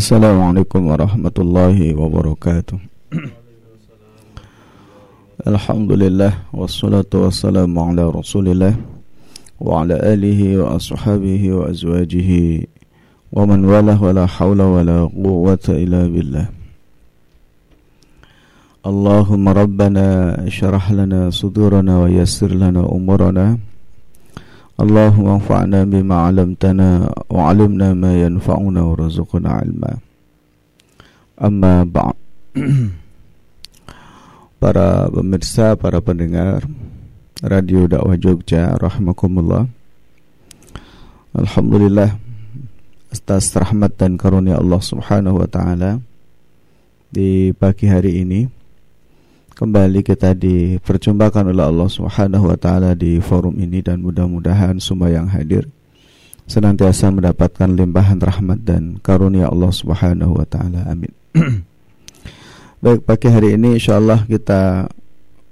Assalamualaikum warahmatullahi wabarakatuh Alhamdulillah Wassalatu wassalamu ala rasulillah Wa ala alihi wa ashabihi wa azwajihi Wa man walah wa la hawla wa la quwwata illa billah Allahumma rabbana Ishrah lana sudurana wa yassir lana umurana اللهم انفعنا بما علمتنا وعلمنا ما ينفعنا ورزقنا علما أما بعد para pemirsa, para pendengar Radio Dakwah Jogja rahimakumullah. Alhamdulillah atas rahmat dan karunia Allah Subhanahu wa taala di pagi hari ini Kembali kita diperjumpakan oleh Allah Subhanahu wa taala di forum ini dan mudah-mudahan semua yang hadir senantiasa mendapatkan limpahan rahmat dan karunia Allah Subhanahu wa taala. Amin. Baik, pagi hari ini insyaallah kita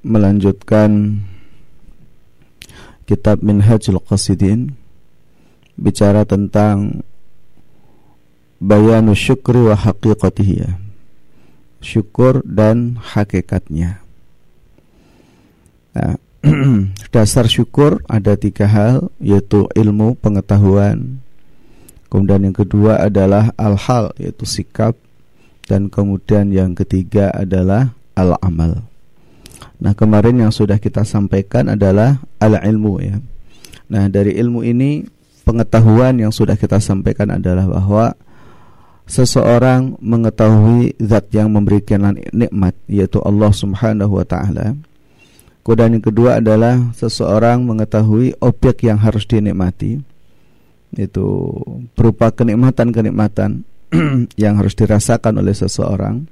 melanjutkan kitab Minhajul Qasidin bicara tentang bayanu syukri wa haqiqatihi ya syukur dan hakikatnya. Nah, dasar syukur ada tiga hal yaitu ilmu pengetahuan. Kemudian yang kedua adalah al-hal yaitu sikap. Dan kemudian yang ketiga adalah al-amal. Nah kemarin yang sudah kita sampaikan adalah al-ilmu ya. Nah dari ilmu ini pengetahuan yang sudah kita sampaikan adalah bahwa seseorang mengetahui zat yang memberikan nikmat yaitu Allah Subhanahu wa taala. Kemudian yang kedua adalah seseorang mengetahui objek yang harus dinikmati itu berupa kenikmatan-kenikmatan yang harus dirasakan oleh seseorang.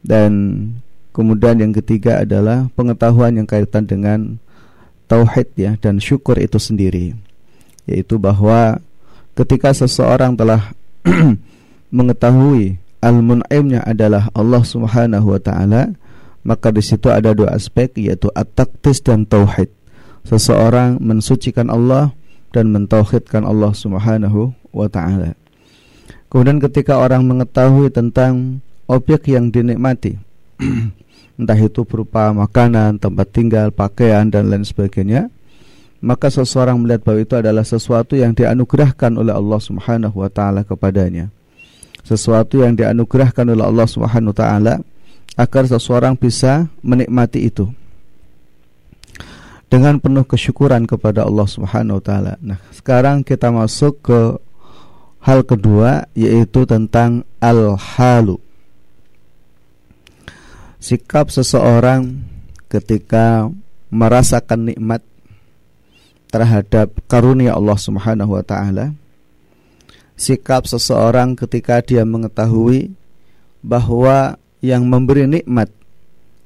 Dan kemudian yang ketiga adalah pengetahuan yang kaitan dengan tauhid ya dan syukur itu sendiri. Yaitu bahwa ketika seseorang telah mengetahui al-mun'imnya adalah Allah Subhanahu wa taala, maka di situ ada dua aspek yaitu at-taqdis dan tauhid. Seseorang mensucikan Allah dan mentauhidkan Allah Subhanahu wa taala. Kemudian ketika orang mengetahui tentang objek yang dinikmati, entah itu berupa makanan, tempat tinggal, pakaian dan lain sebagainya, maka seseorang melihat bahwa itu adalah sesuatu yang dianugerahkan oleh Allah Subhanahu wa taala kepadanya sesuatu yang dianugerahkan oleh Allah Subhanahu taala agar seseorang bisa menikmati itu dengan penuh kesyukuran kepada Allah Subhanahu taala. Nah, sekarang kita masuk ke hal kedua yaitu tentang al-halu. Sikap seseorang ketika merasakan nikmat terhadap karunia Allah Subhanahu wa taala sikap seseorang ketika dia mengetahui bahwa yang memberi nikmat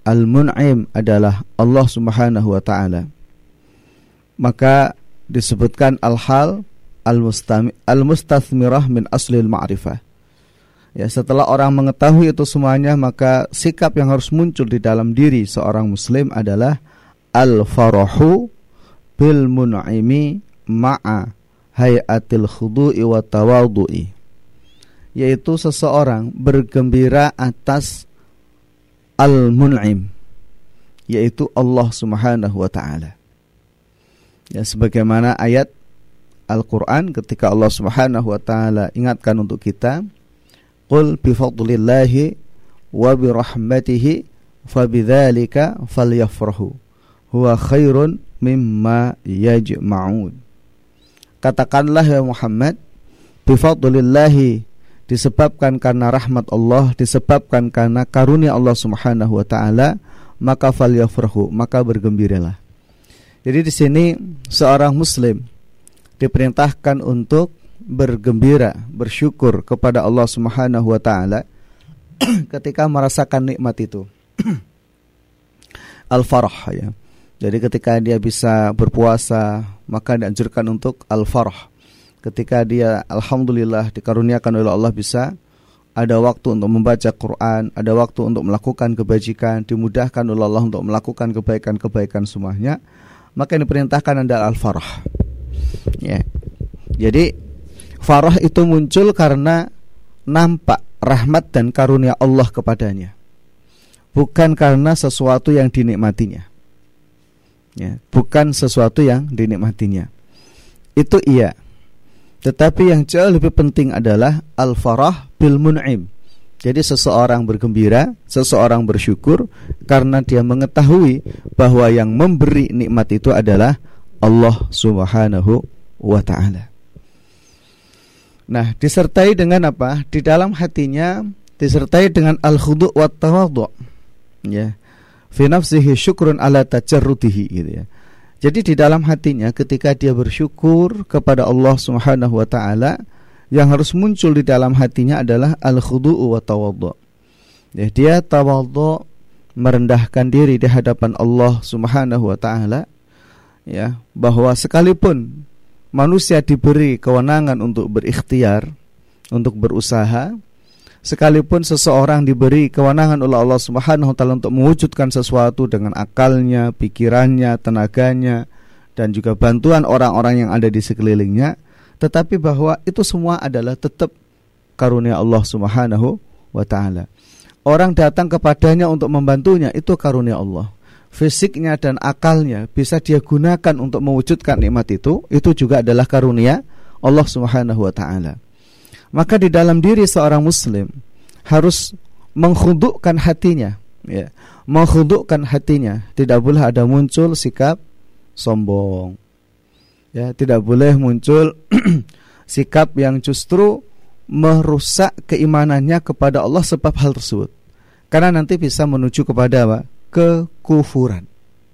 al-mun'im adalah Allah Subhanahu wa taala. Maka disebutkan al-hal al-mustathmirah min aslil ma'rifah. Ya, setelah orang mengetahui itu semuanya, maka sikap yang harus muncul di dalam diri seorang muslim adalah al-farahu bil mun'imi ma'a hayatil khudu'i wa tawadhu'i yaitu seseorang bergembira atas al-mun'im yaitu Allah Subhanahu wa taala. Ya sebagaimana ayat Al-Qur'an ketika Allah Subhanahu wa taala ingatkan untuk kita, "Qul bi fadlillahi wa bi rahmatihi fabidzalika falyafrahu huwa khairun mimma yajma'un." Katakanlah ya Muhammad Bifadlillahi Disebabkan karena rahmat Allah Disebabkan karena karunia Allah subhanahu wa ta'ala Maka falyafrahu Maka bergembiralah. Jadi di sini seorang muslim Diperintahkan untuk bergembira Bersyukur kepada Allah subhanahu wa ta'ala Ketika merasakan nikmat itu. Al-farah ya. Jadi ketika dia bisa berpuasa, maka dianjurkan untuk al-farah. Ketika dia alhamdulillah dikaruniakan oleh Allah bisa ada waktu untuk membaca Quran, ada waktu untuk melakukan kebajikan, dimudahkan oleh Allah untuk melakukan kebaikan-kebaikan semuanya, maka ini perintahkan adalah al-farah. Ya. Jadi farah itu muncul karena nampak rahmat dan karunia Allah kepadanya. Bukan karena sesuatu yang dinikmatinya. Ya, bukan sesuatu yang dinikmatinya. Itu iya. Tetapi yang jauh lebih penting adalah al-farah bil mun'im. Jadi seseorang bergembira, seseorang bersyukur karena dia mengetahui bahwa yang memberi nikmat itu adalah Allah Subhanahu wa taala. Nah, disertai dengan apa? Di dalam hatinya disertai dengan al-khudu' wa tawadhu. Ya. Fi nafsihi syukrun ala tajarrudihi gitu ya. Jadi di dalam hatinya ketika dia bersyukur kepada Allah Subhanahu wa taala, yang harus muncul di dalam hatinya adalah al-khudu'u wa tawadhu. Ya, dia tawadhu merendahkan diri di hadapan Allah Subhanahu wa taala ya, bahwa sekalipun manusia diberi kewenangan untuk berikhtiar, untuk berusaha, sekalipun seseorang diberi kewenangan oleh Allah Subhanahu wa taala untuk mewujudkan sesuatu dengan akalnya, pikirannya, tenaganya dan juga bantuan orang-orang yang ada di sekelilingnya, tetapi bahwa itu semua adalah tetap karunia Allah Subhanahu wa taala. Orang datang kepadanya untuk membantunya itu karunia Allah. Fisiknya dan akalnya bisa dia gunakan untuk mewujudkan nikmat itu, itu juga adalah karunia Allah Subhanahu wa taala. Maka di dalam diri seorang muslim harus menghudukkan hatinya, ya. Menghudukkan hatinya, tidak boleh ada muncul sikap sombong, ya. Tidak boleh muncul sikap yang justru merusak keimanannya kepada Allah sebab hal tersebut. Karena nanti bisa menuju kepada apa? Kekufuran.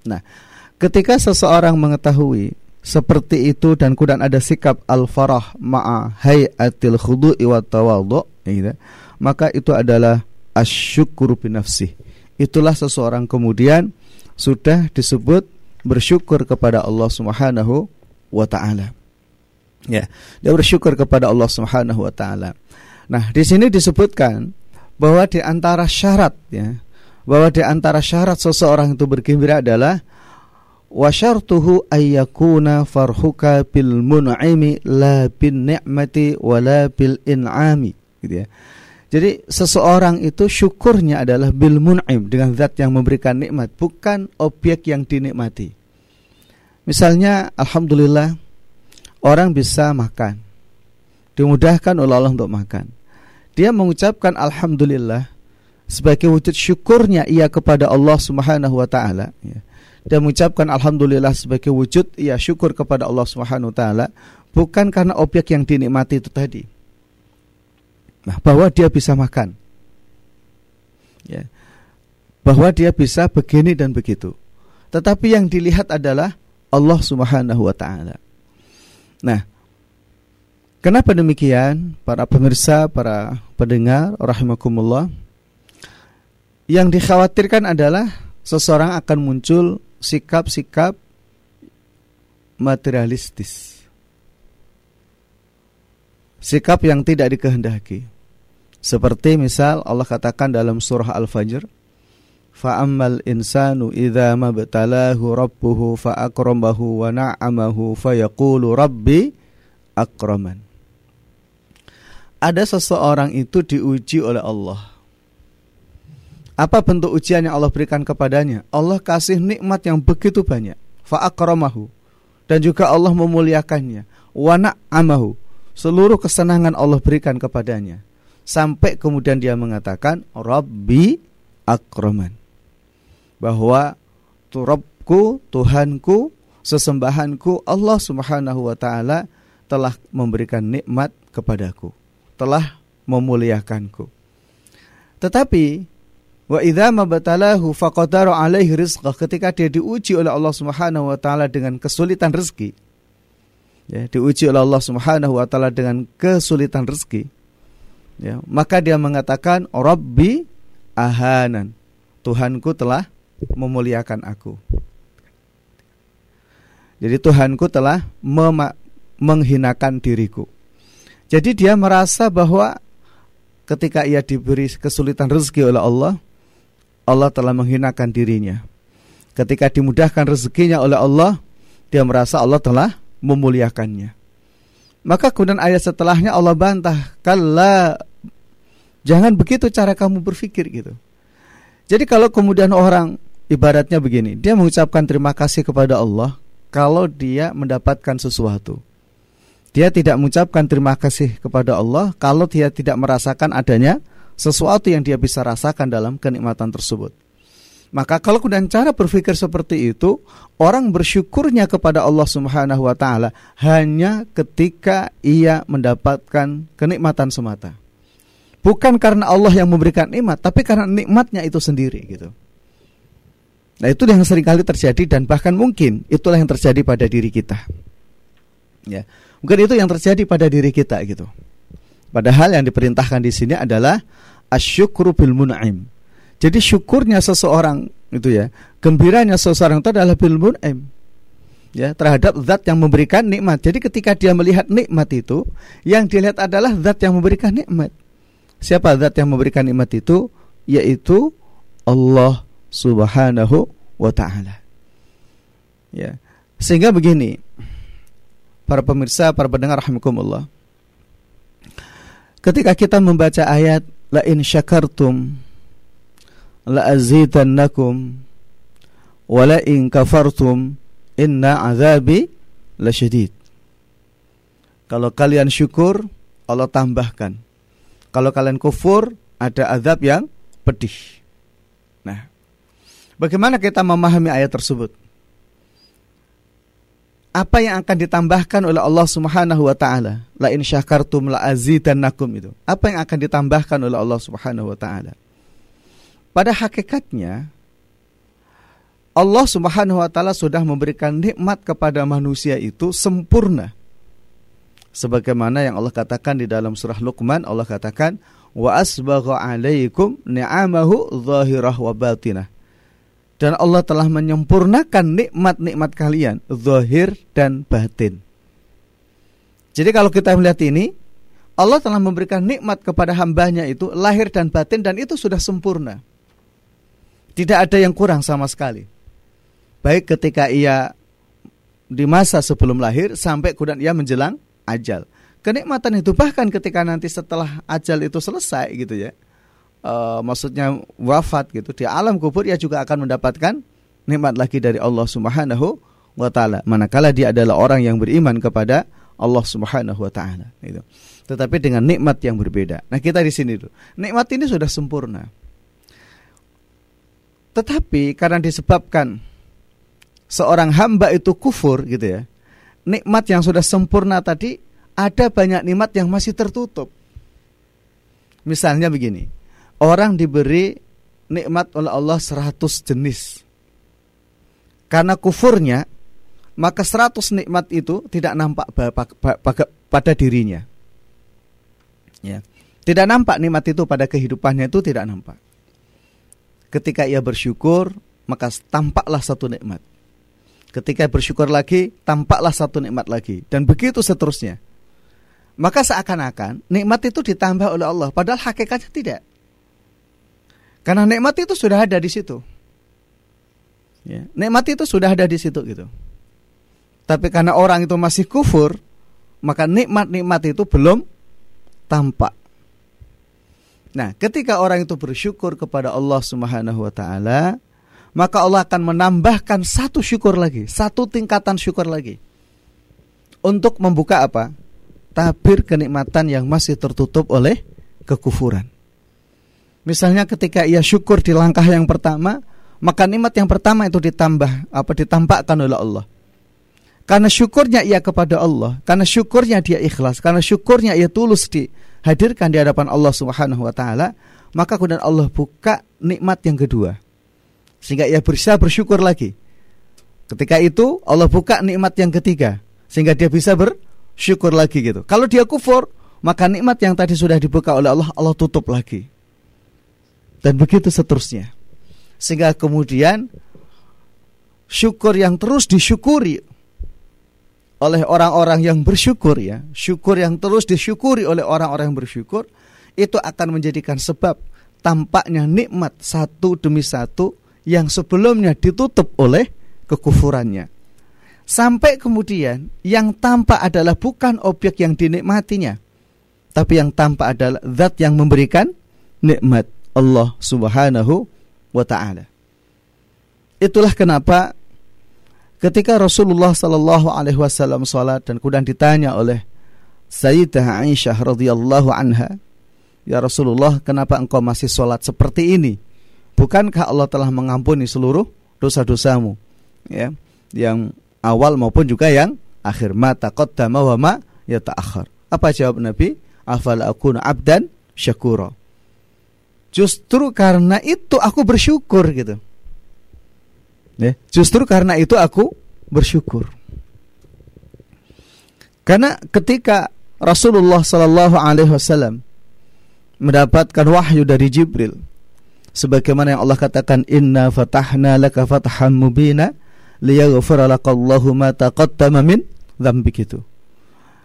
Nah ketika seseorang mengetahui seperti itu dan kemudian ada sikap al-farah ma'a hayatil khudu'i wa tawadhu ya, maka itu adalah asyukuru binafsih itulah seseorang kemudian sudah disebut bersyukur kepada Allah Subhanahu wa taala. Ya, dia bersyukur kepada Allah Subhanahu wa taala. Nah, di sini disebutkan bahwa di antara syarat ya, bahwa di antara syarat seseorang itu bergembira adalah wa syartuhu ayyakuna farhuka bil mun'imi la bin ni'mati in'ami gitu ya. Jadi seseorang itu syukurnya adalah bil mun'im dengan zat yang memberikan nikmat, bukan objek yang dinikmati. Misalnya alhamdulillah orang bisa makan. Dimudahkan oleh Allah untuk makan. Dia mengucapkan alhamdulillah sebagai wujud syukurnya ia kepada Allah Subhanahu wa taala ya. Dia mengucapkan alhamdulillah sebagai wujud ia syukur kepada Allah Subhanahu wa taala bukan karena objek yang dinikmati itu tadi. Nah, bahwa dia bisa makan. Ya. Bahwa dia bisa begini dan begitu. Tetapi yang dilihat adalah Allah Subhanahu wa taala. Nah, kenapa demikian? Para pemirsa, para pendengar rahimakumullah. Yang dikhawatirkan adalah seseorang akan muncul sikap-sikap materialistis. Sikap yang tidak dikehendaki. Seperti misal Allah katakan dalam surah Al-Fajr, Fa'ammal insanu idza mabtalahu rabbuhu fa'akramahu wa na'amahu fayaqulu rabbi akraman. Ada seseorang itu diuji oleh Allah. Apa bentuk ujian yang Allah berikan kepadanya? Allah kasih nikmat yang begitu banyak. Fa'akramahu. Dan juga Allah memuliakannya. Wa na'amahu. Seluruh kesenangan Allah berikan kepadanya. Sampai kemudian dia mengatakan, Rabbi akraman bahwa Turabku, Tuhanku, sesembahanku Allah Subhanahu wa taala telah memberikan nikmat kepadaku, telah memuliakanku. Tetapi wa idza mabtalahu faqadara alaihi rizqah ketika dia diuji oleh Allah Subhanahu wa taala dengan kesulitan rezeki. Ya, diuji oleh Allah Subhanahu wa taala dengan kesulitan rezeki. Ya, maka dia mengatakan Rabbi ahanan. Tuhanku telah memuliakan aku. Jadi Tuhanku telah menghinakan diriku. Jadi dia merasa bahwa ketika ia diberi kesulitan rezeki oleh Allah, Allah telah menghinakan dirinya. Ketika dimudahkan rezekinya oleh Allah, dia merasa Allah telah memuliakannya. Maka kemudian ayat setelahnya Allah bantah, "Kalla Jangan begitu cara kamu berpikir gitu. Jadi kalau kemudian orang ibaratnya begini, dia mengucapkan terima kasih kepada Allah kalau dia mendapatkan sesuatu. Dia tidak mengucapkan terima kasih kepada Allah kalau dia tidak merasakan adanya sesuatu yang dia bisa rasakan dalam kenikmatan tersebut. Maka kalau kemudian cara berpikir seperti itu, orang bersyukurnya kepada Allah Subhanahu wa taala hanya ketika ia mendapatkan kenikmatan semata. Bukan karena Allah yang memberikan nikmat, tapi karena nikmatnya itu sendiri gitu. Nah, itu yang sering kali terjadi dan bahkan mungkin itulah yang terjadi pada diri kita. Ya. Mungkin itu yang terjadi pada diri kita gitu. Padahal yang diperintahkan di sini adalah asyukru bil mun'im jadi syukurnya seseorang itu ya, gembiranya seseorang itu adalah bil mun'im. Ya, terhadap zat yang memberikan nikmat. Jadi ketika dia melihat nikmat itu, yang dilihat adalah zat yang memberikan nikmat. Siapa zat yang memberikan nikmat itu? Yaitu Allah Subhanahu wa taala. Ya. Sehingga begini, para pemirsa, para pendengar rahimakumullah. Ketika kita membaca ayat la in syakartum la'azidannakum wa la in kafartum inna azabi lasyadid. Kalau kalian syukur, Allah tambahkan. Kalau kalian kufur, ada azab yang pedih. Nah, bagaimana kita memahami ayat tersebut? Apa yang akan ditambahkan oleh Allah Subhanahu wa taala? La in syakartum la azidannakum itu. Apa yang akan ditambahkan oleh Allah Subhanahu wa taala? Pada hakikatnya Allah Subhanahu wa taala sudah memberikan nikmat kepada manusia itu sempurna. Sebagaimana yang Allah katakan di dalam surah Luqman, Allah katakan wa asbagha alaikum ni'amahu zahirah wa batinah. Dan Allah telah menyempurnakan nikmat-nikmat kalian zahir dan batin. Jadi kalau kita melihat ini, Allah telah memberikan nikmat kepada hambanya itu lahir dan batin dan itu sudah sempurna. Tidak ada yang kurang sama sekali. Baik ketika ia di masa sebelum lahir sampai kemudian ia menjelang ajal. Kenikmatan itu bahkan ketika nanti setelah ajal itu selesai gitu ya. E, maksudnya wafat gitu di alam kubur ia juga akan mendapatkan nikmat lagi dari Allah Subhanahu wa taala. Manakala dia adalah orang yang beriman kepada Allah Subhanahu wa taala gitu. Tetapi dengan nikmat yang berbeda. Nah, kita di sini tuh. Nikmat ini sudah sempurna. Tetapi karena disebabkan seorang hamba itu kufur gitu ya. Nikmat yang sudah sempurna tadi ada banyak nikmat yang masih tertutup. Misalnya begini, orang diberi nikmat oleh Allah 100 jenis. Karena kufurnya, maka 100 nikmat itu tidak nampak pada dirinya. Ya. Tidak nampak nikmat itu pada kehidupannya itu tidak nampak. Ketika ia bersyukur, maka tampaklah satu nikmat. Ketika bersyukur lagi, tampaklah satu nikmat lagi. Dan begitu seterusnya. Maka seakan-akan nikmat itu ditambah oleh Allah, padahal hakikatnya tidak. Karena nikmat itu sudah ada di situ. Ya, nikmat itu sudah ada di situ gitu. Tapi karena orang itu masih kufur, maka nikmat-nikmat itu belum tampak. Nah, ketika orang itu bersyukur kepada Allah Subhanahu wa taala, maka Allah akan menambahkan satu syukur lagi, satu tingkatan syukur lagi. Untuk membuka apa? Tabir kenikmatan yang masih tertutup oleh kekufuran. Misalnya ketika ia syukur di langkah yang pertama, maka nikmat yang pertama itu ditambah apa ditampakkan oleh Allah. Karena syukurnya ia kepada Allah, karena syukurnya dia ikhlas, karena syukurnya ia tulus di hadirkan di hadapan Allah Subhanahu wa taala, maka kemudian Allah buka nikmat yang kedua. Sehingga ia bisa bersyukur lagi. Ketika itu Allah buka nikmat yang ketiga sehingga dia bisa bersyukur lagi gitu. Kalau dia kufur, maka nikmat yang tadi sudah dibuka oleh Allah Allah tutup lagi. Dan begitu seterusnya. Sehingga kemudian syukur yang terus disyukuri oleh orang-orang yang bersyukur ya, syukur yang terus disyukuri oleh orang-orang yang bersyukur itu akan menjadikan sebab tampaknya nikmat satu demi satu yang sebelumnya ditutup oleh kekufurannya. Sampai kemudian yang tampak adalah bukan objek yang dinikmatinya, tapi yang tampak adalah zat yang memberikan nikmat Allah Subhanahu wa taala. Itulah kenapa ketika Rasulullah sallallahu alaihi wasallam salat dan kemudian ditanya oleh Sayyidah Aisyah radhiyallahu anha, "Ya Rasulullah, kenapa engkau masih salat seperti ini? Bukankah Allah telah mengampuni seluruh dosa-dosamu?" Ya, yang awal maupun juga yang akhir mata qaddama wa ma yata'akhir. Apa jawab Nabi? Afala akuna abdan syakura. Justru karena itu aku bersyukur gitu. Ya, justru karena itu aku bersyukur. Karena ketika Rasulullah Shallallahu Alaihi Wasallam mendapatkan wahyu dari Jibril, sebagaimana yang Allah katakan, Inna fatahna laka fathan mubina liyaghfira lakallahu ma taqaddama min dzambik itu.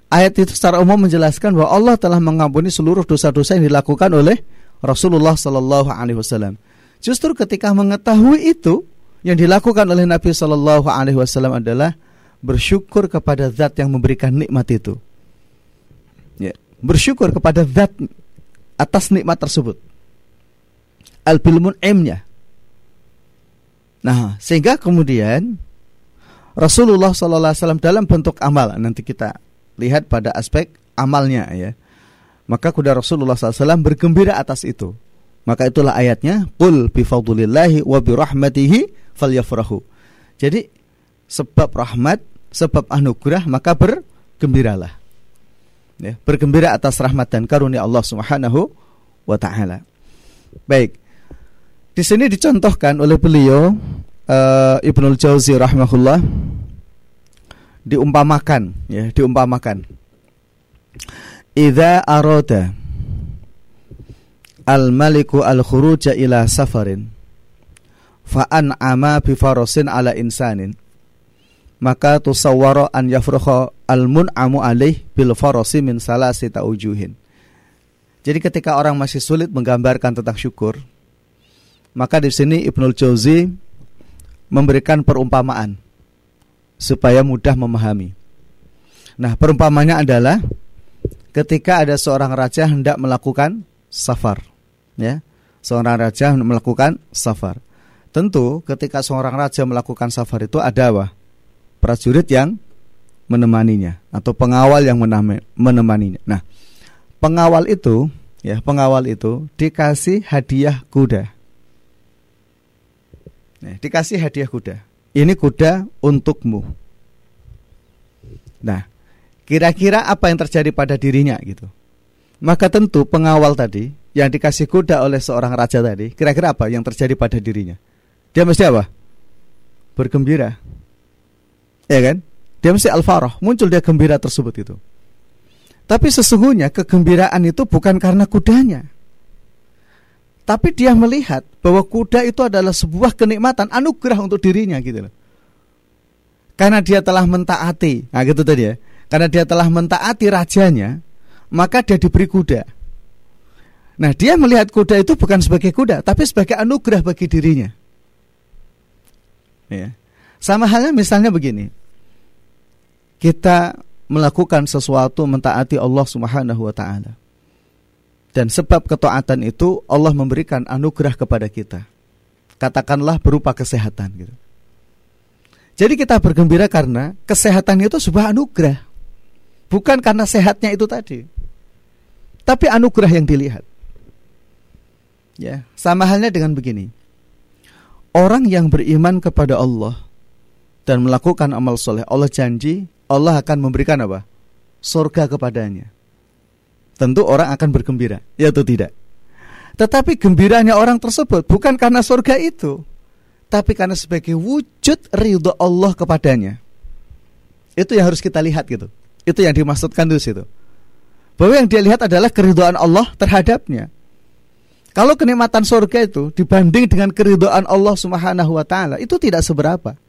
Ayat itu secara umum menjelaskan bahwa Allah telah mengampuni seluruh dosa-dosa yang dilakukan oleh Rasulullah Sallallahu Alaihi Wasallam. Justru ketika mengetahui itu, yang dilakukan oleh Nabi Sallallahu Alaihi Wasallam adalah bersyukur kepada Zat yang memberikan nikmat itu. Ya, bersyukur kepada Zat atas nikmat tersebut. Al bilmun. Nah, sehingga kemudian Rasulullah Sallallahu Alaihi Wasallam dalam bentuk amal nanti kita lihat pada aspek amalnya ya. Maka kuda Rasulullah SAW bergembira atas itu. Maka itulah ayatnya, Qul bifadlillahi wa birahmatihi falyafrahu. Jadi sebab rahmat, sebab anugerah maka bergembiralah. Ya, bergembira atas rahmat dan karunia Allah Subhanahu wa taala. Baik. Di sini dicontohkan oleh beliau uh, Ibnul Jauzi rahimahullah diumpamakan ya diumpamakan idza arada al maliku al khuruja ila safarin fa ama bi farasin ala insanin maka tusawwara an yafruha al mun'amu alaih bil farasi min salasi ta'ujuhin jadi ketika orang masih sulit menggambarkan tentang syukur maka di sini Ibnul Jauzi memberikan perumpamaan supaya mudah memahami. Nah, perumpamannya adalah ketika ada seorang raja hendak melakukan safar, ya. Seorang raja melakukan safar. Tentu ketika seorang raja melakukan safar itu ada apa? Prajurit yang menemaninya atau pengawal yang menemaninya. Nah, pengawal itu ya, pengawal itu dikasih hadiah kuda. Nah, dikasih hadiah kuda ini kuda untukmu. Nah, kira-kira apa yang terjadi pada dirinya gitu. Maka tentu pengawal tadi yang dikasih kuda oleh seorang raja tadi, kira-kira apa yang terjadi pada dirinya? Dia mesti apa? Bergembira. Ya kan? Dia mesti al-farah, muncul dia gembira tersebut itu. Tapi sesungguhnya kegembiraan itu bukan karena kudanya. Tapi dia melihat bahwa kuda itu adalah sebuah kenikmatan anugerah untuk dirinya gitu loh. Karena dia telah mentaati, nah gitu tadi ya. Karena dia telah mentaati rajanya, maka dia diberi kuda. Nah, dia melihat kuda itu bukan sebagai kuda, tapi sebagai anugerah bagi dirinya. Ya. Sama halnya misalnya begini. Kita melakukan sesuatu mentaati Allah Subhanahu wa taala. Dan sebab ketaatan itu Allah memberikan anugerah kepada kita. Katakanlah berupa kesehatan gitu. Jadi kita bergembira karena kesehatan itu sebuah anugerah. Bukan karena sehatnya itu tadi. Tapi anugerah yang dilihat. Ya, sama halnya dengan begini. Orang yang beriman kepada Allah dan melakukan amal soleh, Allah janji Allah akan memberikan apa? Surga kepadanya tentu orang akan bergembira, ya atau tidak? Tetapi gembiranya orang tersebut bukan karena surga itu, tapi karena sebagai wujud ridho Allah kepadanya. Itu yang harus kita lihat gitu. Itu yang dimaksudkan di situ. Bahwa yang dia lihat adalah keridhaan Allah terhadapnya. Kalau kenikmatan surga itu dibanding dengan keridhaan Allah Subhanahu wa taala itu tidak seberapa.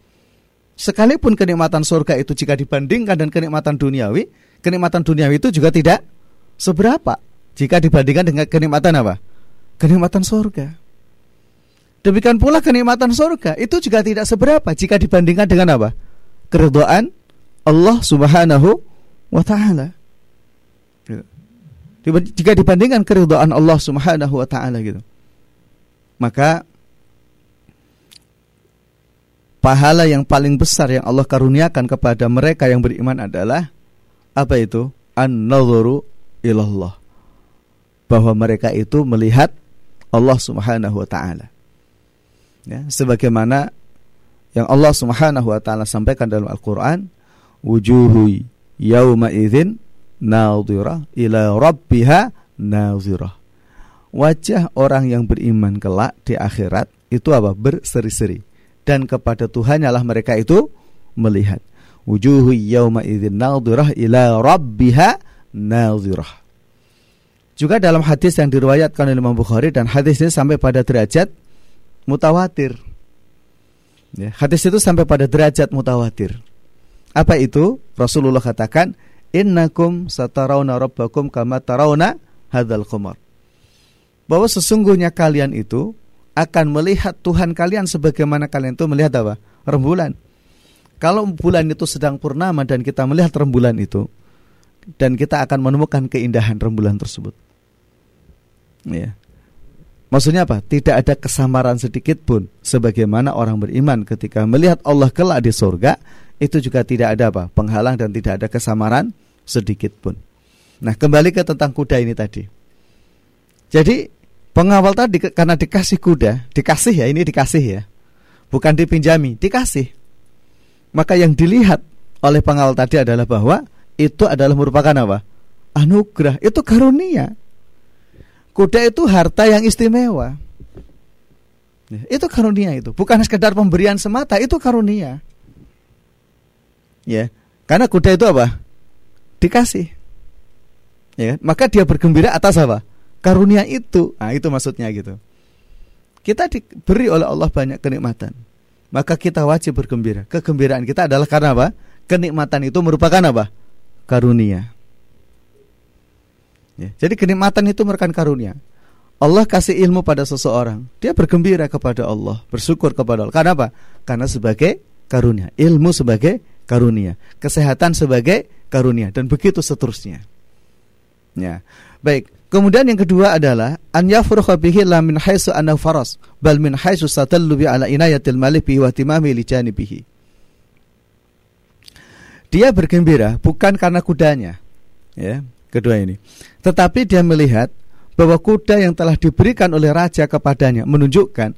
Sekalipun kenikmatan surga itu jika dibandingkan dengan kenikmatan duniawi, kenikmatan duniawi itu juga tidak seberapa jika dibandingkan dengan kenikmatan apa? Kenikmatan surga. Demikian pula kenikmatan surga itu juga tidak seberapa jika dibandingkan dengan apa? Keridhaan Allah Subhanahu wa taala. Jika dibandingkan keridhaan Allah Subhanahu wa taala gitu. Maka pahala yang paling besar yang Allah karuniakan kepada mereka yang beriman adalah apa itu? An-nadhuru ilallah. Bahwa mereka itu melihat Allah Subhanahu wa taala. Ya, sebagaimana yang Allah Subhanahu wa taala sampaikan dalam Al-Qur'an, yauma idzin nadhirah ila rabbiha nadhirah. Wajah orang yang beriman kelak di akhirat itu apa? Berseri-seri dan kepada Tuhan lah mereka itu melihat. Wujuhu yauma idzin nadhirah ila rabbiha nadhirah. Juga dalam hadis yang diriwayatkan oleh Imam Bukhari dan hadis ini sampai pada derajat mutawatir. Ya, hadis itu sampai pada derajat mutawatir. Apa itu? Rasulullah katakan, "Innakum satarawna rabbakum kama tarawna hadzal qamar." Bahwa sesungguhnya kalian itu akan melihat Tuhan kalian sebagaimana kalian itu melihat apa? Rembulan. Kalau bulan itu sedang purnama dan kita melihat rembulan itu dan kita akan menemukan keindahan rembulan tersebut. Ya. Maksudnya apa? Tidak ada kesamaran sedikit pun sebagaimana orang beriman ketika melihat Allah kelak di surga itu juga tidak ada apa? penghalang dan tidak ada kesamaran sedikit pun. Nah, kembali ke tentang kuda ini tadi. Jadi Pengawal tadi karena dikasih kuda, dikasih ya, ini dikasih ya. Bukan dipinjami, dikasih. Maka yang dilihat oleh pengawal tadi adalah bahwa itu adalah merupakan apa? Anugerah, itu karunia. Kuda itu harta yang istimewa. Ya, itu karunia itu, bukan sekedar pemberian semata, itu karunia. Ya, karena kuda itu apa? Dikasih. Ya, maka dia bergembira atas apa? karunia itu. Nah, itu maksudnya gitu. Kita diberi oleh Allah banyak kenikmatan. Maka kita wajib bergembira. Kegembiraan kita adalah karena apa? Kenikmatan itu merupakan apa? Karunia. Ya, jadi kenikmatan itu merupakan karunia. Allah kasih ilmu pada seseorang, dia bergembira kepada Allah, bersyukur kepada Allah. Karena apa? Karena sebagai karunia, ilmu sebagai karunia, kesehatan sebagai karunia dan begitu seterusnya. Ya. Baik, Kemudian yang kedua adalah an yafruha bihi la min haitsu annahu faras bal min haitsu satallu bi ala inayatil malik bihi wa timami li janibihi. Dia bergembira bukan karena kudanya. Ya, kedua ini. Tetapi dia melihat bahwa kuda yang telah diberikan oleh raja kepadanya menunjukkan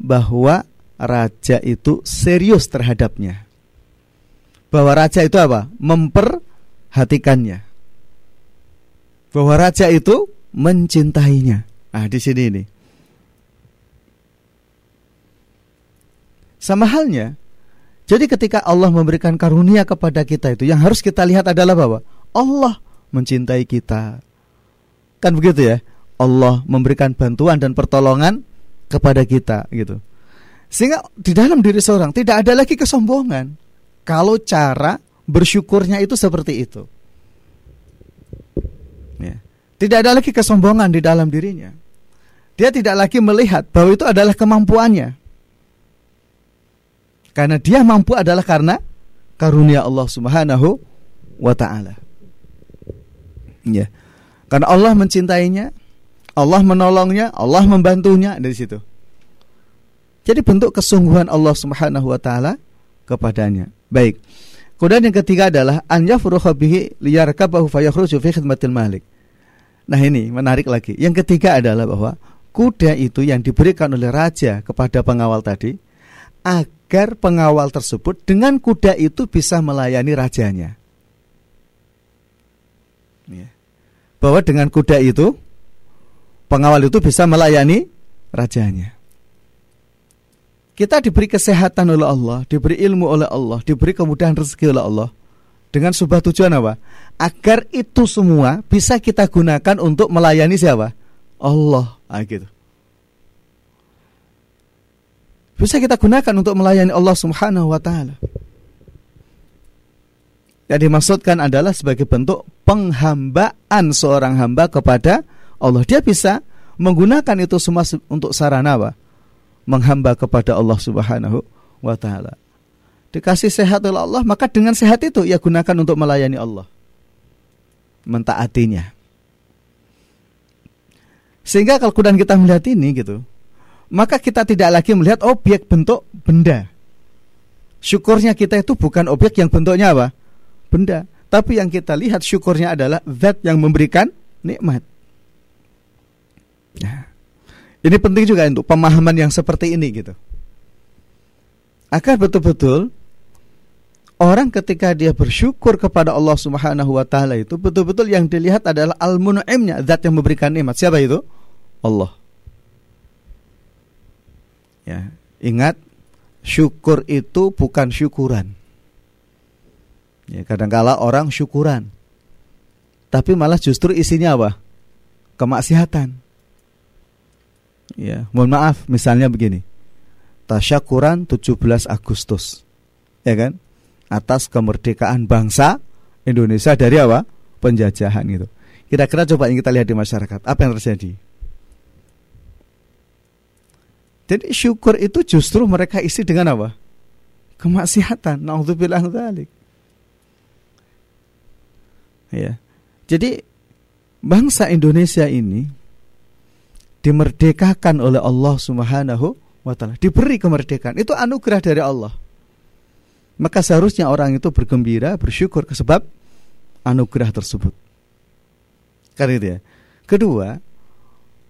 bahwa raja itu serius terhadapnya. Bahwa raja itu apa? Memperhatikannya bahwa raja itu mencintainya. Ah, di sini ini. Sama halnya, jadi ketika Allah memberikan karunia kepada kita itu, yang harus kita lihat adalah bahwa Allah mencintai kita. Kan begitu ya? Allah memberikan bantuan dan pertolongan kepada kita gitu. Sehingga di dalam diri seorang tidak ada lagi kesombongan. Kalau cara bersyukurnya itu seperti itu. Ya. Tidak ada lagi kesombongan di dalam dirinya. Dia tidak lagi melihat bahwa itu adalah kemampuannya. Karena dia mampu adalah karena karunia Allah Subhanahu wa taala. Ya. Karena Allah mencintainya, Allah menolongnya, Allah membantunya dari situ. Jadi bentuk kesungguhan Allah Subhanahu wa taala kepadanya. Baik. Kemudian yang ketiga adalah an yafruha bihi liyarkabahu fayakhruju fi khidmatil malik. Nah ini menarik lagi. Yang ketiga adalah bahwa kuda itu yang diberikan oleh raja kepada pengawal tadi agar pengawal tersebut dengan kuda itu bisa melayani rajanya. Ya. Bahwa dengan kuda itu pengawal itu bisa melayani rajanya. Kita diberi kesehatan oleh Allah, diberi ilmu oleh Allah, diberi kemudahan rezeki oleh Allah. Dengan sebuah tujuan apa? Agar itu semua bisa kita gunakan untuk melayani siapa? Allah. Ah, gitu. Bisa kita gunakan untuk melayani Allah Subhanahu wa taala. Yang dimaksudkan adalah sebagai bentuk penghambaan seorang hamba kepada Allah. Dia bisa menggunakan itu semua untuk sarana apa? Menghamba kepada Allah Subhanahu wa taala. Dikasih sehat oleh Allah, maka dengan sehat itu ia gunakan untuk melayani Allah. Mentaatinya. Sehingga kalau kemudian kita melihat ini gitu, maka kita tidak lagi melihat objek bentuk benda. Syukurnya kita itu bukan objek yang bentuknya apa? Benda. Tapi yang kita lihat syukurnya adalah zat yang memberikan nikmat. Nah, ini penting juga untuk pemahaman yang seperti ini gitu. Agar betul-betul orang ketika dia bersyukur kepada Allah Subhanahu wa taala itu betul-betul yang dilihat adalah al-mun'imnya, zat yang memberikan nikmat. Siapa itu? Allah. Ya, ingat syukur itu bukan syukuran. Ya, kadangkala orang syukuran. Tapi malah justru isinya apa? Kemaksiatan. Ya, mohon maaf misalnya begini. Tasyakuran 17 Agustus. Ya kan? Atas kemerdekaan bangsa Indonesia dari apa? Penjajahan itu. Kira-kira coba yang kita lihat di masyarakat, apa yang terjadi? Jadi syukur itu justru mereka isi dengan apa? Kemaksiatan. Nauzubillah dzalik. Ya. Jadi bangsa Indonesia ini dimerdekakan oleh Allah Subhanahu wa taala, diberi kemerdekaan. Itu anugerah dari Allah. Maka seharusnya orang itu bergembira, bersyukur ke sebab anugerah tersebut. Karena itu ya. Kedua,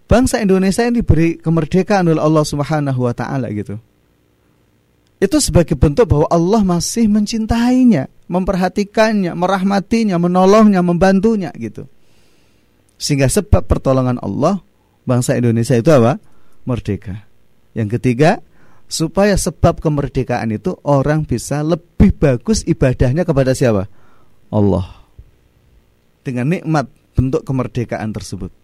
bangsa Indonesia ini diberi kemerdekaan oleh Allah Subhanahu wa taala gitu. Itu sebagai bentuk bahwa Allah masih mencintainya, memperhatikannya, merahmatinya, menolongnya, membantunya gitu. Sehingga sebab pertolongan Allah bangsa Indonesia itu apa? Merdeka. Yang ketiga, supaya sebab kemerdekaan itu orang bisa lebih bagus ibadahnya kepada siapa? Allah. Dengan nikmat bentuk kemerdekaan tersebut.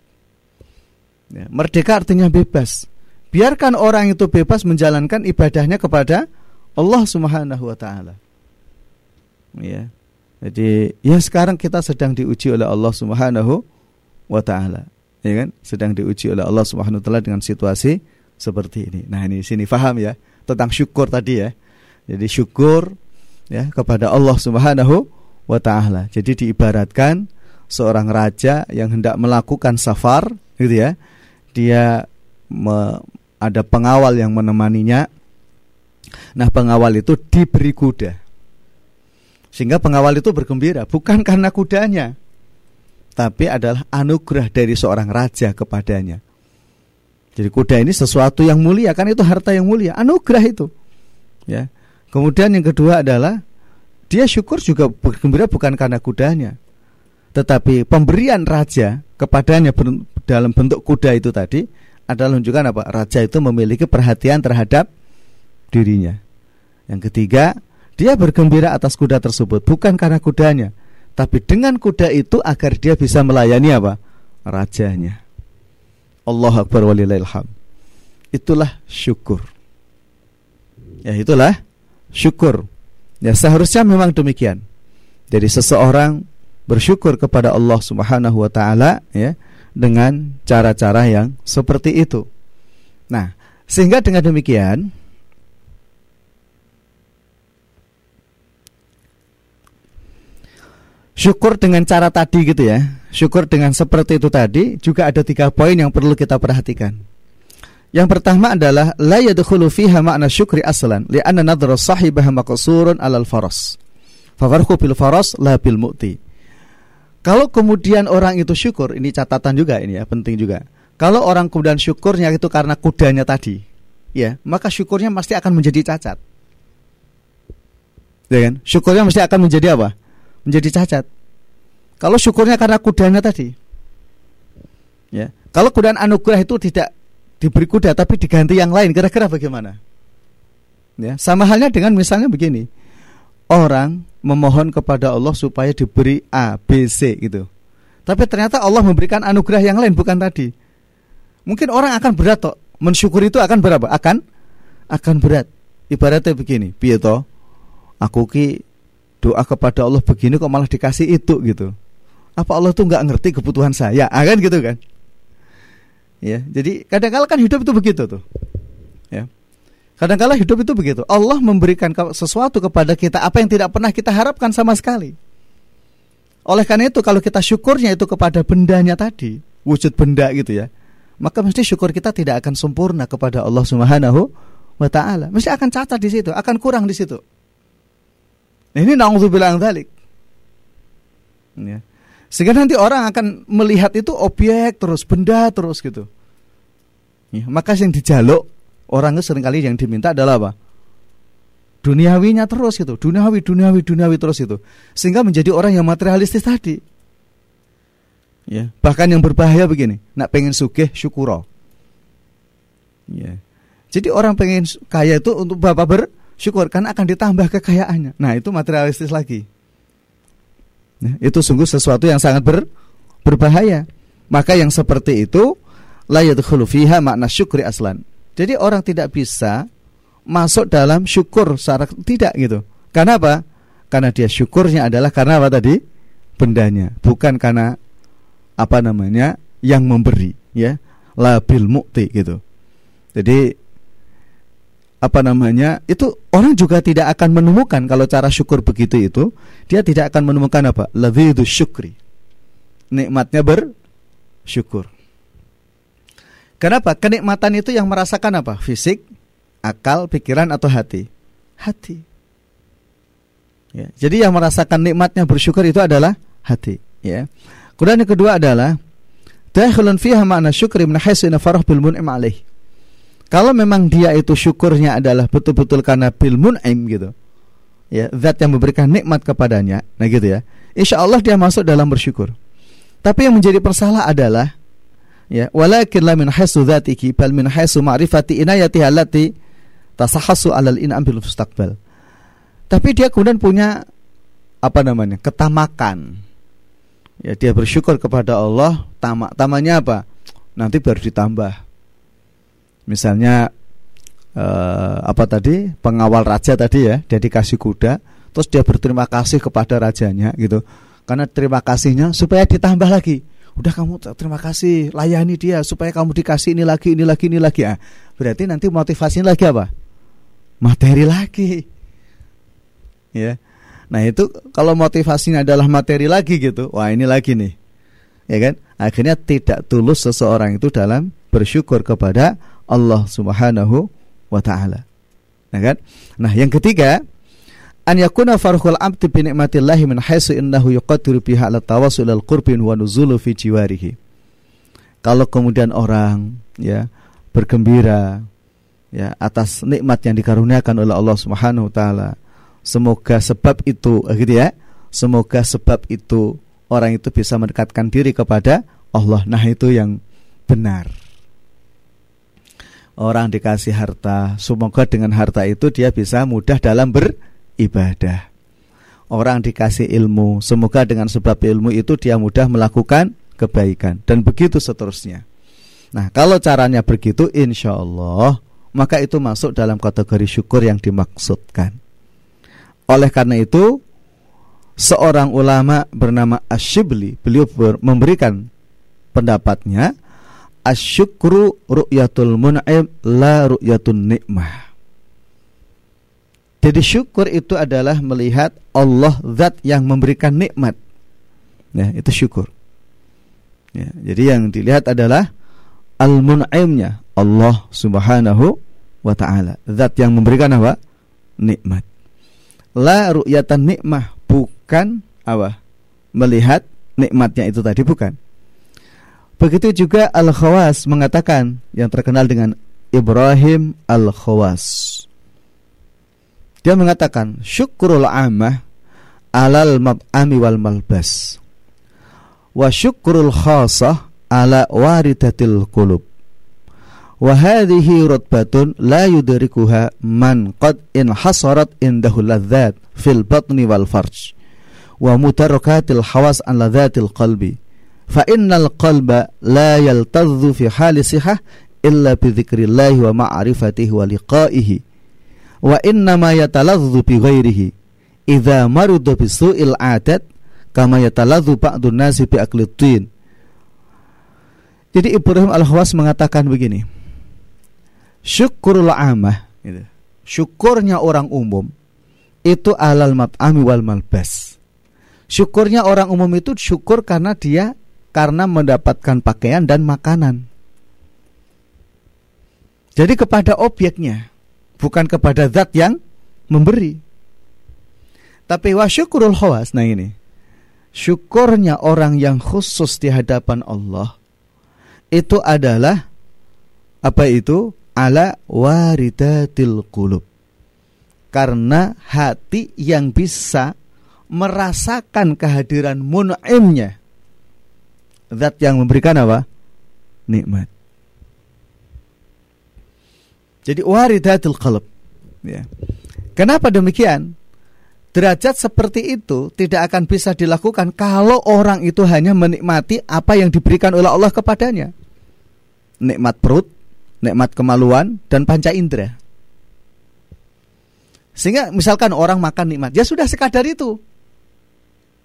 Ya, merdeka artinya bebas. Biarkan orang itu bebas menjalankan ibadahnya kepada Allah Subhanahu wa taala. Ya. Jadi, ya sekarang kita sedang diuji oleh Allah Subhanahu wa taala. Ya kan? Sedang diuji oleh Allah Subhanahu wa taala dengan situasi seperti ini. Nah, ini sini paham ya tentang syukur tadi ya. Jadi syukur ya kepada Allah Subhanahu wa taala. Jadi diibaratkan seorang raja yang hendak melakukan safar gitu ya dia me, ada pengawal yang menemaninya. Nah, pengawal itu diberi kuda. Sehingga pengawal itu bergembira bukan karena kudanya, tapi adalah anugerah dari seorang raja kepadanya. Jadi kuda ini sesuatu yang mulia, kan itu harta yang mulia, anugerah itu. Ya. Kemudian yang kedua adalah dia syukur juga bergembira bukan karena kudanya, tetapi pemberian raja kepadanya dalam bentuk kuda itu tadi adalah menunjukkan apa? Raja itu memiliki perhatian terhadap dirinya. Yang ketiga, dia bergembira atas kuda tersebut bukan karena kudanya, tapi dengan kuda itu agar dia bisa melayani apa? Rajanya. Allah Akbar walillahilham. Itulah syukur. Ya itulah syukur. Ya seharusnya memang demikian. Jadi seseorang bersyukur kepada Allah Subhanahu wa taala ya dengan cara-cara yang seperti itu. Nah, sehingga dengan demikian syukur dengan cara tadi gitu ya. Syukur dengan seperti itu tadi juga ada tiga poin yang perlu kita perhatikan. Yang pertama adalah la yadkhulu fiha ma'na syukri aslan li'anna nadhara sahibaha maqsurun 'alal faras. Fafarqu bil faras la bil mu'ti. Kalau kemudian orang itu syukur, ini catatan juga ini ya, penting juga. Kalau orang kemudian syukurnya itu karena kudanya tadi, ya, maka syukurnya pasti akan menjadi cacat. Ya kan? Syukurnya mesti akan menjadi apa? Menjadi cacat. Kalau syukurnya karena kudanya tadi. Ya. Kalau kemudian anugerah itu tidak diberi kuda tapi diganti yang lain, kira-kira bagaimana? Ya, sama halnya dengan misalnya begini. Orang memohon kepada Allah supaya diberi A, B, C gitu. Tapi ternyata Allah memberikan anugerah yang lain bukan tadi. Mungkin orang akan berat toh. Mensyukur itu akan berapa? Akan akan berat. Ibaratnya begini, piye toh? Aku ki doa kepada Allah begini kok malah dikasih itu gitu. Apa Allah tuh nggak ngerti kebutuhan saya? Ah, kan gitu kan? Ya, jadi kadang-kadang kan hidup itu begitu tuh. Ya. Kadang-kala hidup itu begitu. Allah memberikan sesuatu kepada kita apa yang tidak pernah kita harapkan sama sekali. Oleh karena itu kalau kita syukurnya itu kepada bendanya tadi, wujud benda gitu ya. maka mesti syukur kita tidak akan sempurna kepada Allah Subhanahu wa taala. Mesti akan cacat di situ, akan kurang di situ. Nah, ini naudzubillah dzalik. Ya. Sehingga nanti orang akan melihat itu objek terus, benda terus gitu. Ya, maka yang dijaluk orang itu sering kali yang diminta adalah apa? Duniawinya terus gitu, duniawi, duniawi, duniawi terus itu. Sehingga menjadi orang yang materialistis tadi. Ya, bahkan yang berbahaya begini, nak pengen sugih syukuro. Ya. Jadi orang pengen kaya itu untuk bapak bersyukur karena akan ditambah kekayaannya. Nah, itu materialistis lagi. Nah, itu sungguh sesuatu yang sangat ber, berbahaya. Maka yang seperti itu la makna syukri aslan. Jadi orang tidak bisa masuk dalam syukur secara tidak gitu. Karena apa? Karena dia syukurnya adalah karena apa tadi? Bendanya, bukan karena apa namanya yang memberi ya labil mukti gitu jadi apa namanya itu orang juga tidak akan menemukan kalau cara syukur begitu itu dia tidak akan menemukan apa? Lebih itu syukri. Nikmatnya bersyukur. Kenapa? Kenikmatan itu yang merasakan apa? Fisik akal pikiran atau hati? Hati. Ya jadi yang merasakan nikmatnya bersyukur itu adalah hati ya. Kemudian yang kedua adalah fiha makna syukri min farah bil mun'im alaih. Kalau memang dia itu syukurnya adalah betul-betul karena bil mun'im gitu. Ya, zat yang memberikan nikmat kepadanya. Nah gitu ya. Insya Allah dia masuk dalam bersyukur. Tapi yang menjadi persalah adalah ya, walakin la min haitsu dzatiki bal min haitsu ma'rifati inayati allati tasahassu alal in'am bil mustaqbal. Tapi dia kemudian punya apa namanya? ketamakan ya dia bersyukur kepada Allah tamak tamanya apa nanti baru ditambah misalnya eh, apa tadi? Pengawal raja tadi ya dia dikasih kuda terus dia berterima kasih kepada rajanya gitu. Karena terima kasihnya supaya ditambah lagi. Udah kamu terima kasih layani dia supaya kamu dikasih ini lagi ini lagi ini lagi. Ah berarti nanti motivasinya lagi apa? Materi lagi. Ya. Nah itu kalau motivasinya adalah materi lagi gitu, wah ini lagi nih, ya kan? Akhirnya tidak tulus seseorang itu dalam bersyukur kepada Allah Subhanahu wa taala. Nah kan? Nah, yang ketiga, an yakuna farhul abdi bi nikmatillahi min haitsu innahu yuqaddiru biha ala tawassul al qurbin wa nuzulu fi jiwarihi. Kalau kemudian orang ya bergembira ya atas nikmat yang dikaruniakan oleh Allah Subhanahu wa taala Semoga sebab itu gitu ya. Semoga sebab itu orang itu bisa mendekatkan diri kepada Allah. Nah, itu yang benar. Orang dikasih harta, semoga dengan harta itu dia bisa mudah dalam beribadah. Orang dikasih ilmu, semoga dengan sebab ilmu itu dia mudah melakukan kebaikan dan begitu seterusnya. Nah, kalau caranya begitu, insya Allah maka itu masuk dalam kategori syukur yang dimaksudkan. Oleh karena itu, seorang ulama bernama Asyibli, beliau memberikan pendapatnya, asyukru ru'yatul mun'im la ru'yatun nikmah. Jadi syukur itu adalah melihat Allah zat yang memberikan nikmat. Ya, itu syukur. Ya, jadi yang dilihat adalah al-mun'imnya Allah Subhanahu wa taala. Zat yang memberikan apa? Nikmat la ru'yatan nikmah bukan apa melihat nikmatnya itu tadi bukan Begitu juga Al-Khawas mengatakan yang terkenal dengan Ibrahim Al-Khawas. Dia mengatakan syukrul amah alal mab'ami wal malbas wa syukrul khasah ala waridatil kulub wa hadhihi rutbatun la yudrikuha man qad in hasarat indahu ladzat fil batni wal farj wa mutarakatil hawas an ladzatil qalbi fa innal qalba la yaltazzu fi hali sihah illa bi dzikrillah wa ma'rifatihi wa liqa'ihi wa inna ma yatalazzu bi ghairihi idza marudu bi su'il adat kama yatalazzu ba'dun nasi bi aqlitin jadi Ibrahim Al-Hawas mengatakan begini Syukurul amah gitu. Syukurnya orang umum Itu alal mat'ami wal malbas. Syukurnya orang umum itu syukur karena dia karena mendapatkan pakaian dan makanan Jadi kepada objeknya, bukan kepada zat yang memberi. Tapi wa syukurul khawas, nah ini. Syukurnya orang yang khusus di hadapan Allah itu adalah apa itu? Ala waridatil qulub. Karena hati yang bisa merasakan kehadiran mun'imnya. Zat yang memberikan apa? Nikmat. Jadi waridatul qalb. Ya. Kenapa demikian? Derajat seperti itu tidak akan bisa dilakukan kalau orang itu hanya menikmati apa yang diberikan oleh Allah kepadanya. Nikmat perut, nikmat kemaluan dan panca indera. Sehingga misalkan orang makan nikmat, ya sudah sekadar itu.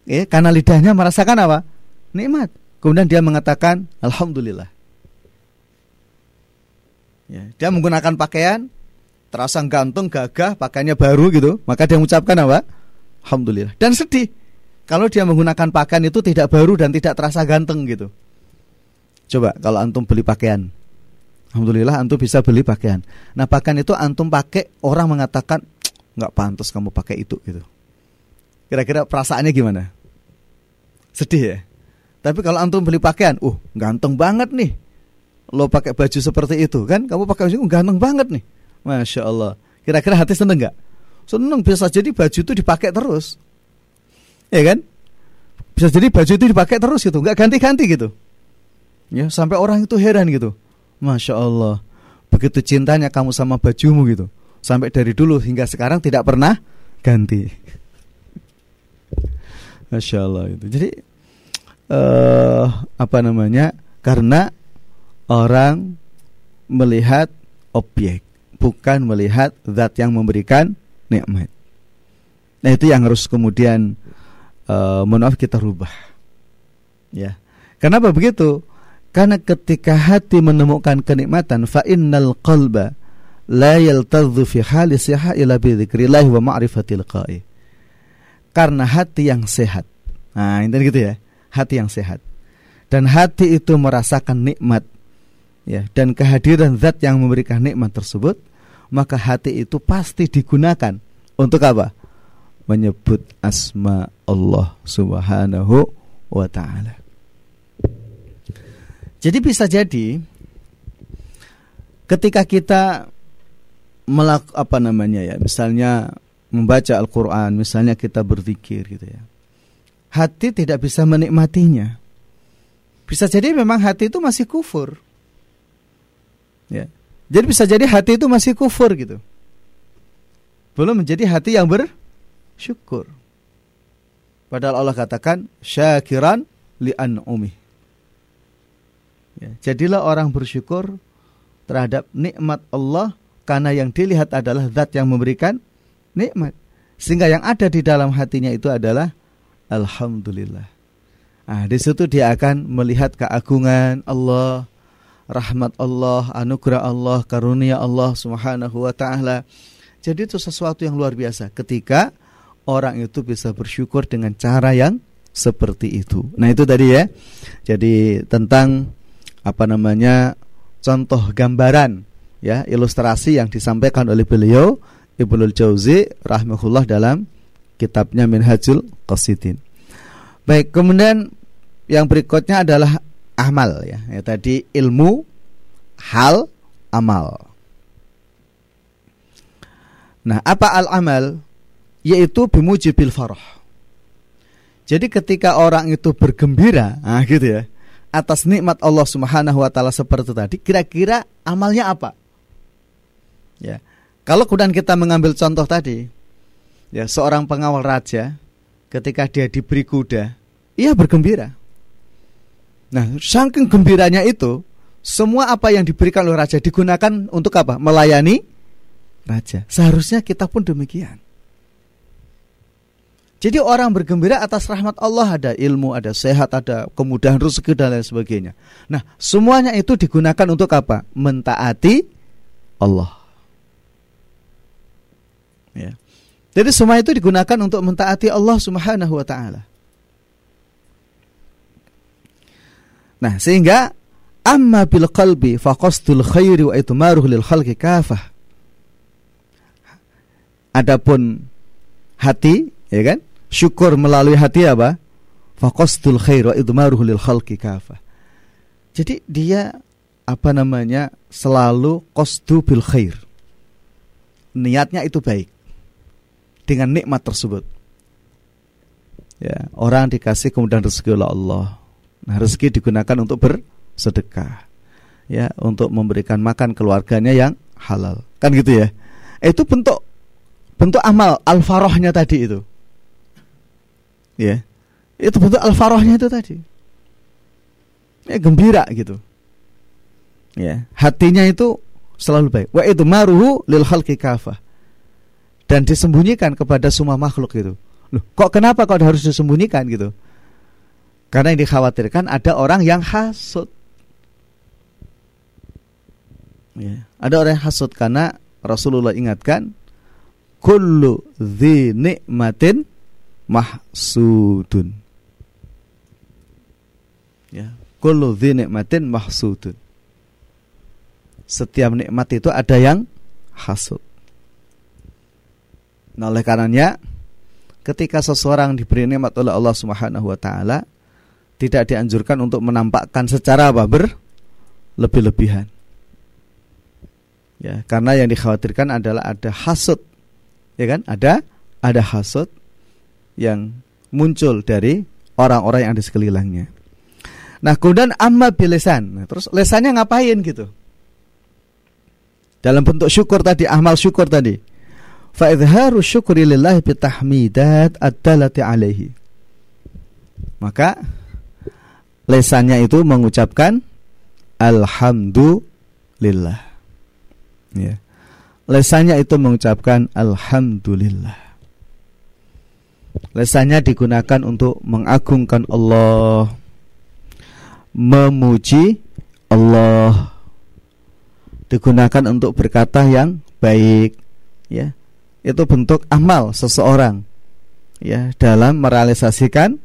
Ya, karena lidahnya merasakan apa? Nikmat. Kemudian dia mengatakan alhamdulillah. Ya, dia menggunakan pakaian terasa gantung, gagah, pakaiannya baru gitu, maka dia mengucapkan apa? Alhamdulillah. Dan sedih kalau dia menggunakan pakaian itu tidak baru dan tidak terasa ganteng gitu. Coba kalau antum beli pakaian. Alhamdulillah antum bisa beli pakaian. Nah, pakaian itu antum pakai orang mengatakan nggak pantas kamu pakai itu gitu. Kira-kira perasaannya gimana? Sedih ya. Tapi kalau antum beli pakaian, uh ganteng banget nih. Lo pakai baju seperti itu kan? Kamu pakai baju ganteng banget nih. Masya Allah. Kira-kira hati seneng nggak? Seneng bisa jadi baju itu dipakai terus. Ya kan? Bisa jadi baju itu dipakai terus gitu nggak ganti-ganti gitu. Ya sampai orang itu heran gitu. Masya Allah. Begitu cintanya kamu sama bajumu gitu. Sampai dari dulu hingga sekarang tidak pernah ganti. Masya Allah itu. Jadi uh, apa namanya karena orang melihat objek, bukan melihat zat yang memberikan nikmat. Nah, itu yang harus kemudian uh, maaf kita rubah. Ya. Kenapa begitu? Karena ketika hati menemukan kenikmatan fa innal qalba la yaltadhu fi hali siha ila bi dzikrillah wa ma'rifatil qa'i. Karena hati yang sehat. Nah, ini gitu ya. Hati yang sehat. Dan hati itu merasakan nikmat ya. Dan kehadiran zat yang memberikan nikmat tersebut maka hati itu pasti digunakan. Untuk apa? Menyebut asma Allah Subhanahu wa taala. Jadi bisa jadi ketika kita melak apa namanya ya misalnya membaca Al-Qur'an misalnya kita berzikir gitu ya hati tidak bisa menikmatinya bisa jadi memang hati itu masih kufur Ya. Jadi bisa jadi hati itu masih kufur gitu. Belum menjadi hati yang bersyukur. Padahal Allah katakan syakiran li an'umi. Ya, jadilah orang bersyukur terhadap nikmat Allah karena yang dilihat adalah zat yang memberikan nikmat. Sehingga yang ada di dalam hatinya itu adalah alhamdulillah. Nah, di situ dia akan melihat keagungan Allah, rahmat Allah, anugerah Allah, karunia Allah Subhanahu wa taala. Jadi itu sesuatu yang luar biasa ketika orang itu bisa bersyukur dengan cara yang seperti itu. Nah, itu tadi ya. Jadi tentang apa namanya? contoh gambaran ya, ilustrasi yang disampaikan oleh beliau Ibnul Jauzi rahimahullah dalam kitabnya Minhajul Qasidin. Baik, kemudian yang berikutnya adalah amal ya. ya tadi ilmu hal amal. Nah, apa al-amal? Yaitu bimujibil farah. Jadi ketika orang itu bergembira, nah gitu ya, atas nikmat Allah Subhanahu wa taala seperti tadi, kira-kira amalnya apa? Ya. Kalau kemudian kita mengambil contoh tadi, ya seorang pengawal raja ketika dia diberi kuda, ia bergembira. Nah, saking gembiranya itu, semua apa yang diberikan oleh raja digunakan untuk apa? Melayani raja. Seharusnya kita pun demikian. Jadi orang bergembira atas rahmat Allah ada ilmu, ada sehat, ada kemudahan rezeki dan lain sebagainya. Nah, semuanya itu digunakan untuk apa? Mentaati Allah. Ya. Jadi semua itu digunakan untuk mentaati Allah Subhanahu wa taala. Nah, sehingga Amma bil qalbi faqasdul khairi wa itmaruhu lil khalqi kafah. Adapun hati, ya kan? Syukur melalui hati apa? Faqasdul khairi wa itmaruhu lil khalqi kafah. Jadi dia apa namanya? selalu qasdu bil khair. Niatnya itu baik dengan nikmat tersebut. Ya, orang dikasih kemudian rezeki oleh Allah. Nah, rezeki digunakan untuk ber sedekah ya untuk memberikan makan keluarganya yang halal. Kan gitu ya? Itu bentuk bentuk amal al-farohnya tadi itu. Ya itu bentuk al-farohnya itu tadi. Ya gembira gitu. Ya hatinya itu selalu baik. Wa itu maruhu lil khalqi kafah dan disembunyikan kepada semua makhluk itu loh kok kenapa kok harus disembunyikan gitu karena yang dikhawatirkan ada orang yang hasut Ya. Ada orang yang hasut karena Rasulullah ingatkan kullu mahsudun. Ya, kullu mahsudun. Setiap nikmat itu ada yang hasut. Nah, oleh karenanya ketika seseorang diberi nikmat oleh Allah Subhanahu wa taala tidak dianjurkan untuk menampakkan secara apa ber lebih-lebihan. Ya karena yang dikhawatirkan adalah ada hasut ya kan? Ada ada hasut yang muncul dari orang-orang yang ada sekelilingnya nah kemudian amma bilesan nah, terus lesannya ngapain gitu? Dalam bentuk syukur tadi amal syukur tadi fa idharu syukri lillahi bitahmidat ad-dalati alaihi maka lesannya itu mengucapkan alhamdulillah Ya. Lesannya itu mengucapkan Alhamdulillah. Lesannya digunakan untuk mengagungkan Allah, memuji Allah, digunakan untuk berkata yang baik, ya. Itu bentuk amal seseorang, ya, dalam merealisasikan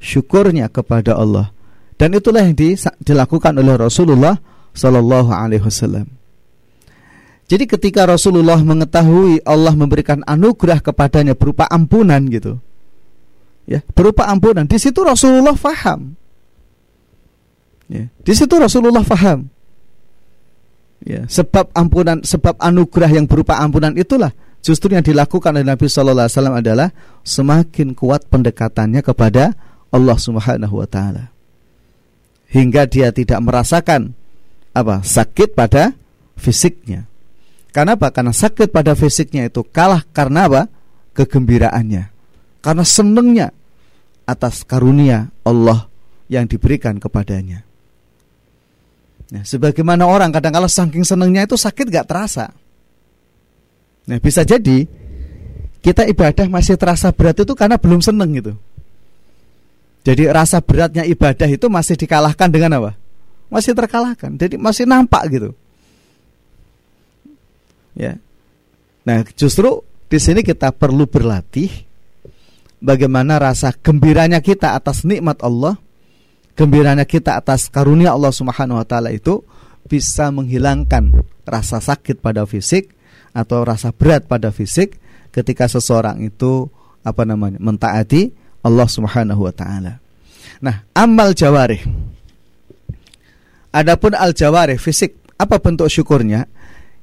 syukurnya kepada Allah. Dan itulah yang dilakukan oleh Rasulullah Sallallahu Alaihi Wasallam. Jadi ketika Rasulullah mengetahui Allah memberikan anugerah kepadanya berupa ampunan gitu. Ya, berupa ampunan. Di situ Rasulullah faham. Ya, di situ Rasulullah faham. Ya, sebab ampunan, sebab anugerah yang berupa ampunan itulah justru yang dilakukan oleh Nabi Shallallahu Alaihi Wasallam adalah semakin kuat pendekatannya kepada Allah Subhanahu Wa Taala hingga dia tidak merasakan apa sakit pada fisiknya karena apa? Karena sakit pada fisiknya itu kalah karena apa? Kegembiraannya. Karena senengnya atas karunia Allah yang diberikan kepadanya. Nah, sebagaimana orang kadang kala saking senengnya itu sakit gak terasa. Nah, bisa jadi kita ibadah masih terasa berat itu karena belum seneng gitu. Jadi rasa beratnya ibadah itu masih dikalahkan dengan apa? Masih terkalahkan. Jadi masih nampak gitu. Ya. Nah, justru di sini kita perlu berlatih bagaimana rasa gembiranya kita atas nikmat Allah, gembiranya kita atas karunia Allah Subhanahu wa taala itu bisa menghilangkan rasa sakit pada fisik atau rasa berat pada fisik ketika seseorang itu apa namanya? mentaati Allah Subhanahu wa taala. Nah, amal jawarih. Adapun al jawarih fisik, apa bentuk syukurnya?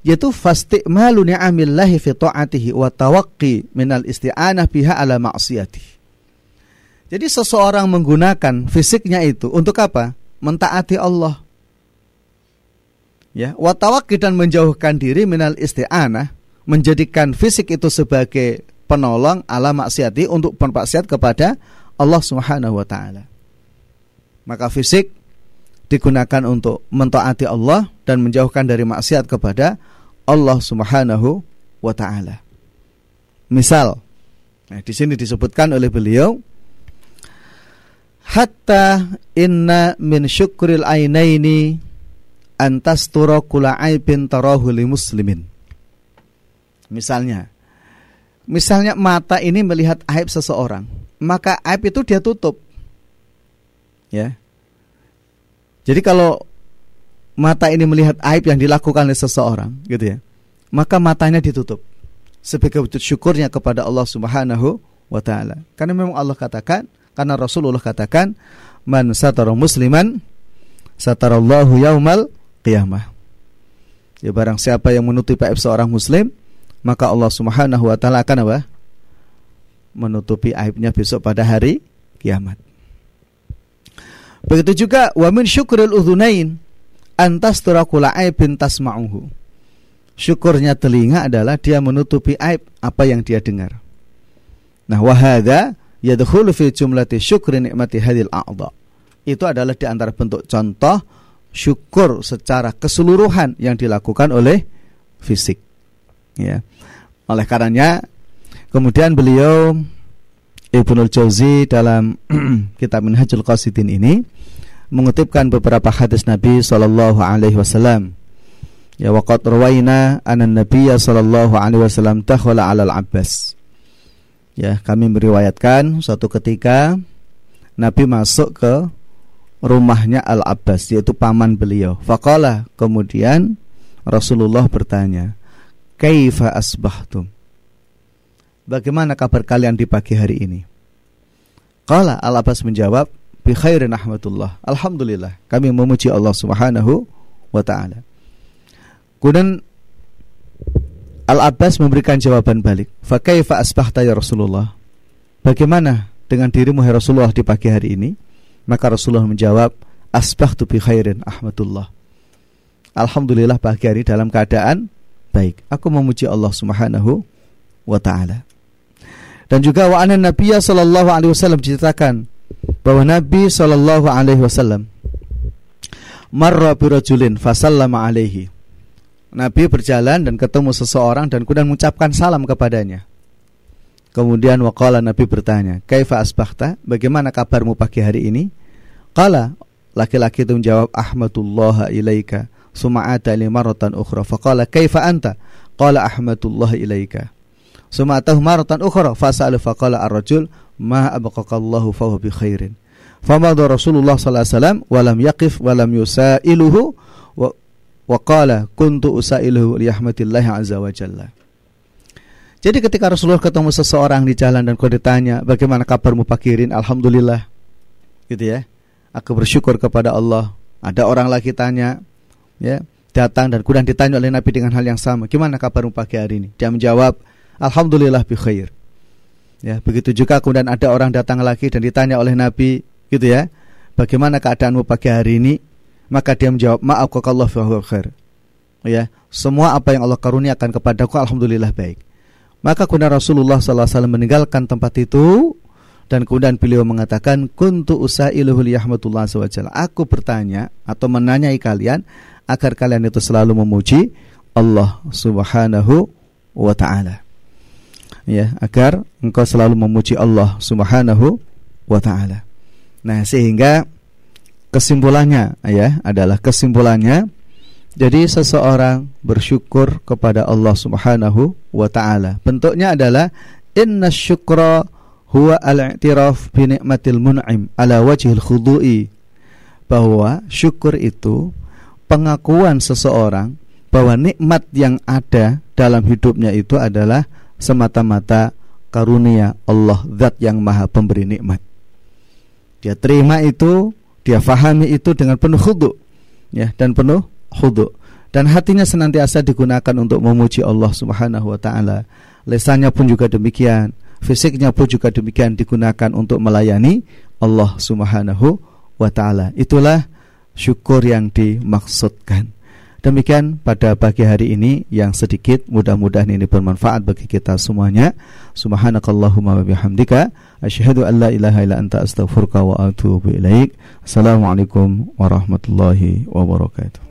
yaitu fastimalu ni'amillahi fi ta'atihi wa tawaqqi minal isti'anah biha ala ma'siyati. Jadi seseorang menggunakan fisiknya itu untuk apa? Mentaati Allah. Ya, wa tawaqqi dan menjauhkan diri minal isti'anah, menjadikan fisik itu sebagai penolong ala maksiati untuk bermaksiat kepada Allah Subhanahu wa taala. Maka fisik digunakan untuk mentaati Allah dan menjauhkan dari maksiat kepada Allah Subhanahu wa taala. Misal, nah di sini disebutkan oleh beliau hatta inna min syukril ainaini antas kula aibin tarahu li muslimin. Misalnya, misalnya mata ini melihat aib seseorang, maka aib itu dia tutup. Ya. Jadi kalau mata ini melihat aib yang dilakukan oleh seseorang, gitu ya. Maka matanya ditutup sebagai wujud syukurnya kepada Allah Subhanahu wa taala. Karena memang Allah katakan, karena Rasulullah katakan, "Man satara musliman satarallahu yaumal qiyamah." Ya barang siapa yang menutupi aib seorang muslim, maka Allah Subhanahu wa taala akan apa? Menutupi aibnya besok pada hari kiamat. Begitu juga wa min syukril udhunain antas turakula aibin tasma'uhu. Syukurnya telinga adalah dia menutupi aib apa yang dia dengar. Nah, wahada yadkhulu fi jumlati syukri nikmati hadil a'dha. Itu adalah di antara bentuk contoh syukur secara keseluruhan yang dilakukan oleh fisik. Ya. Oleh karenanya kemudian beliau Ibnul Jauzi dalam kitab Minhajul Qasidin ini mengutipkan beberapa hadis Nabi sallallahu alaihi wasallam. Ya waqad rawaina anna Nabi sallallahu alaihi wasallam dakhala 'ala al-Abbas. Ya, kami meriwayatkan suatu ketika Nabi masuk ke rumahnya Al-Abbas yaitu paman beliau. Faqala kemudian Rasulullah bertanya, "Kaifa asbahtum?" Bagaimana kabar kalian di pagi hari ini? Qala Al-Abbas menjawab, bi khairin ahmatullah. Alhamdulillah, kami memuji Allah Subhanahu wa taala. Kemudian Al-Abbas memberikan jawaban balik. Fa kaifa asbahta ya Rasulullah? Bagaimana dengan dirimu ya Rasulullah di pagi hari ini? Maka Rasulullah menjawab, asbahtu bi khairin ahmatullah. Alhamdulillah pagi hari dalam keadaan baik. Aku memuji Allah Subhanahu wa taala. Dan juga wa anna Nabiya sallallahu alaihi wasallam diceritakan bahwa Nabi sallallahu alaihi wasallam marra bi rajulin fasallama alaihi. Nabi berjalan dan ketemu seseorang dan kemudian mengucapkan salam kepadanya. Kemudian waqala Nabi bertanya, "Kaifa asbahta? Bagaimana kabarmu pagi hari ini?" Qala laki-laki itu menjawab, "Ahmadullah ilaika." Suma'ata limaratan ukhra. Faqala, "Kaifa anta?" Qala, "Ahmadullah ilaika." Suma atahu maratan ukhra fasa'ala faqala ar-rajul ma abqaqallahu fa bi khairin. Famada Rasulullah sallallahu alaihi wasallam wa lam yaqif wa lam yusailuhu wa, wa qala kuntu usailuhu li rahmatillahi azza wa jalla. Jadi ketika Rasulullah ketemu seseorang di jalan dan kau ditanya, "Bagaimana kabarmu Pakirin?" Alhamdulillah. Gitu ya. Aku bersyukur kepada Allah. Ada orang lagi tanya, ya, datang dan kemudian ditanya oleh Nabi dengan hal yang sama, "Gimana kabarmu pagi hari ini?" Dia menjawab, Alhamdulillah bi khair. Ya, begitu juga kemudian ada orang datang lagi dan ditanya oleh Nabi gitu ya. Bagaimana keadaanmu pagi hari ini? Maka dia menjawab, "Maaf Allah fi khair." Ya, semua apa yang Allah karuniakan kepadaku alhamdulillah baik. Maka kemudian Rasulullah SAW meninggalkan tempat itu dan kemudian beliau mengatakan kuntu usailuhu liyahmatullah SWT aku bertanya atau menanyai kalian agar kalian itu selalu memuji Allah Subhanahu wa taala ya agar engkau selalu memuji Allah Subhanahu wa taala. Nah, sehingga kesimpulannya ya adalah kesimpulannya jadi seseorang bersyukur kepada Allah Subhanahu wa taala. Bentuknya adalah inna syukra huwa al-i'tiraf bi ni'matil mun'im ala wajhil khudu'i. Bahwa syukur itu pengakuan seseorang bahwa nikmat yang ada dalam hidupnya itu adalah semata-mata karunia Allah zat yang maha pemberi nikmat. Dia terima itu, dia fahami itu dengan penuh khudu ya dan penuh khudu dan hatinya senantiasa digunakan untuk memuji Allah Subhanahu wa taala. Lesannya pun juga demikian, fisiknya pun juga demikian digunakan untuk melayani Allah Subhanahu wa taala. Itulah syukur yang dimaksudkan. Demikian pada pagi hari ini yang sedikit mudah-mudahan ini bermanfaat bagi kita semuanya. Subhanakallahumma wa bihamdika asyhadu an la ilaha illa anta astaghfiruka wa atubu ilaik. Assalamualaikum warahmatullahi wabarakatuh.